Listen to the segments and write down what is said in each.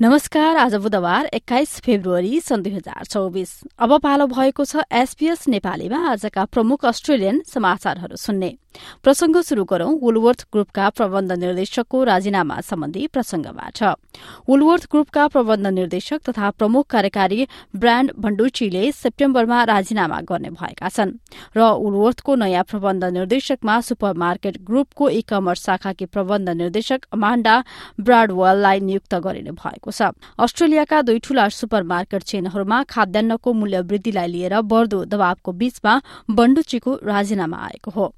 नमस्कार आज बुधबार एक्काइस फेब्रुअरी सन् दुई हजार चौबिस। अब पालो भएको छ एसपीएस नेपालीमा आजका प्रमुख अस्ट्रेलियन समाचारहरू सुन्ने। प्रसंग शुरू गरौं वुलवर्थ ग्रुपका प्रबन्ध निर्देशकको राजीनामा सम्बन्धी प्रसंगबाट वुलवर्थ ग्रुपका प्रबन्ध निर्देशक तथा प्रमुख कार्यकारी ब्राण्ड भण्डुचीले सेप्टेम्बरमा राजीनामा गर्ने भएका छन् र वुलवर्थको नयाँ प्रबन्ध निर्देशकमा सुपर मार्केट ग्रुपको ई कमर्स शाखाकी प्रबन्ध निर्देशक अमाण्डा ब्राडवेललाई नियुक्त गरिने भएको छ। अस्ट्रेलियाका दुई ठूला सुपर मार्केट चेनहरूमा खाद्यान्नको मूल्य वृद्धिलाई लिएर बढ़दो दबावको बीचमा बण्डुचीको राजीनामा आएको हो।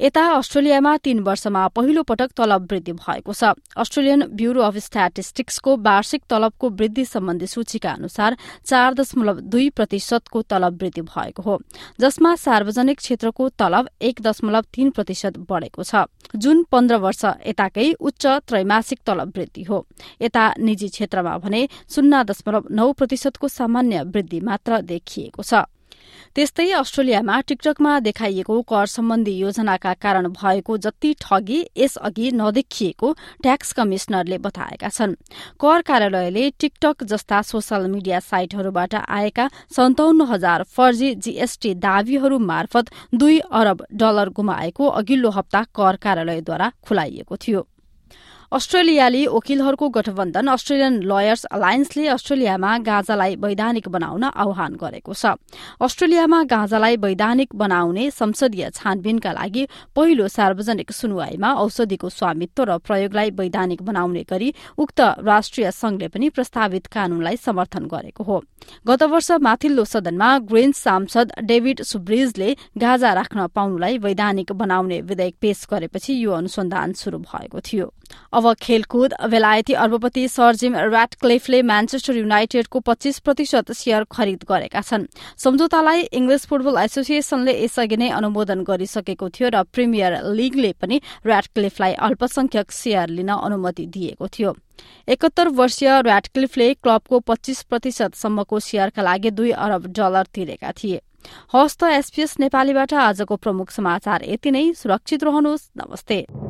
यता अस्ट्रेलियामा तीन वर्षमा पहिलो पटक तलब वृद्धि भएको छ। अस्ट्रेलियन ब्यूरो अफ स्ट्याटिस्टिक्सको वार्षिक तलबको वृद्धि सम्बन्धी सूचीका अनुसार चार दशमलव दुई प्रतिशतको तलब वृद्धि भएको हो जसमा सार्वजनिक क्षेत्रको तलब एक दशमलव तीन प्रतिशत बढ़ेको छ। जुन पन्ध्र वर्ष यताकै उच्च त्रैमासिक तलब वृद्धि हो। यता निजी क्षेत्रमा भने शून्य दशमलव नौ प्रतिशतको सामान्य वृद्धि मात्र देखिएको छ। त्यस्तै अस्ट्रेलियामा टिकटकमा देखाइएको कर सम्बन्धी योजनाका कारण भएको जति ठगी यसअघि नदेखिएको ट्याक्स कमिश्नरले बताएका छन्। कर कार्यालयले टिकटक जस्ता सोशल मिडिया साइटहरूबाट आएका सन्ताउन्न हजार फर्जी जीएसटी दावीहरू मार्फत दुई अरब डलर गुमाएको अघिल्लो हप्ता कर कार्यालयद्वारा खुलाइएको थियो। अस्ट्रेलियाली वकिलहरूको गठबन्धन अस्ट्रेलियन लयर्स अलायन्सले अस्ट्रेलियामा गाँजालाई वैधानिक बनाउन आह्वान गरेको छ। अस्ट्रेलियामा गाँजालाई वैधानिक बनाउने संसदीय छानबिनका लागि पहिलो सार्वजनिक सुनवाईमा औषधिको स्वामित्व र प्रयोगलाई वैधानिक बनाउने गरी उक्त राष्ट्रिय संघले पनि प्रस्तावित कानूनलाई समर्थन गरेको हो। गत वर्ष माथिल्लो सदनमा ग्रेन्स सांसद डेभिड सुब्रिजले गाँजा राख्न पाउनुलाई वैधानिक बनाउने विधेयक पेश गरेपछि यो अनुसन्धान शुरू भएको थियो। अब खेलकुद बेलायती अर्बपति सर जिम ऱ्याटक्लेफले म्यान्चेस्टर युनाइटेडको पच्चीस प्रतिशत शेयर खरिद गरेका छन्। सम्झौतालाई इङ्ग्लिस फुटबल एसोसिएसनले यसअघि नै अनुमोदन गरिसकेको थियो र प्रिमियर लीगले पनि ऱ्याटक्लिफलाई अल्पसंख्यक शेयर लिन अनुमति दिएको थियो। एकहत्तर वर्षीय ऱ्याटक्लिफले क्लबको पच्चीस प्रतिशतसम्मको शेयरका लागि दुई अरब डलर तिरेका थिए। हस्त एसपीएस नेपालीबाट आजको प्रमुख समाचार यति नै। सुरक्षित रहनुहोस्। नमस्ते।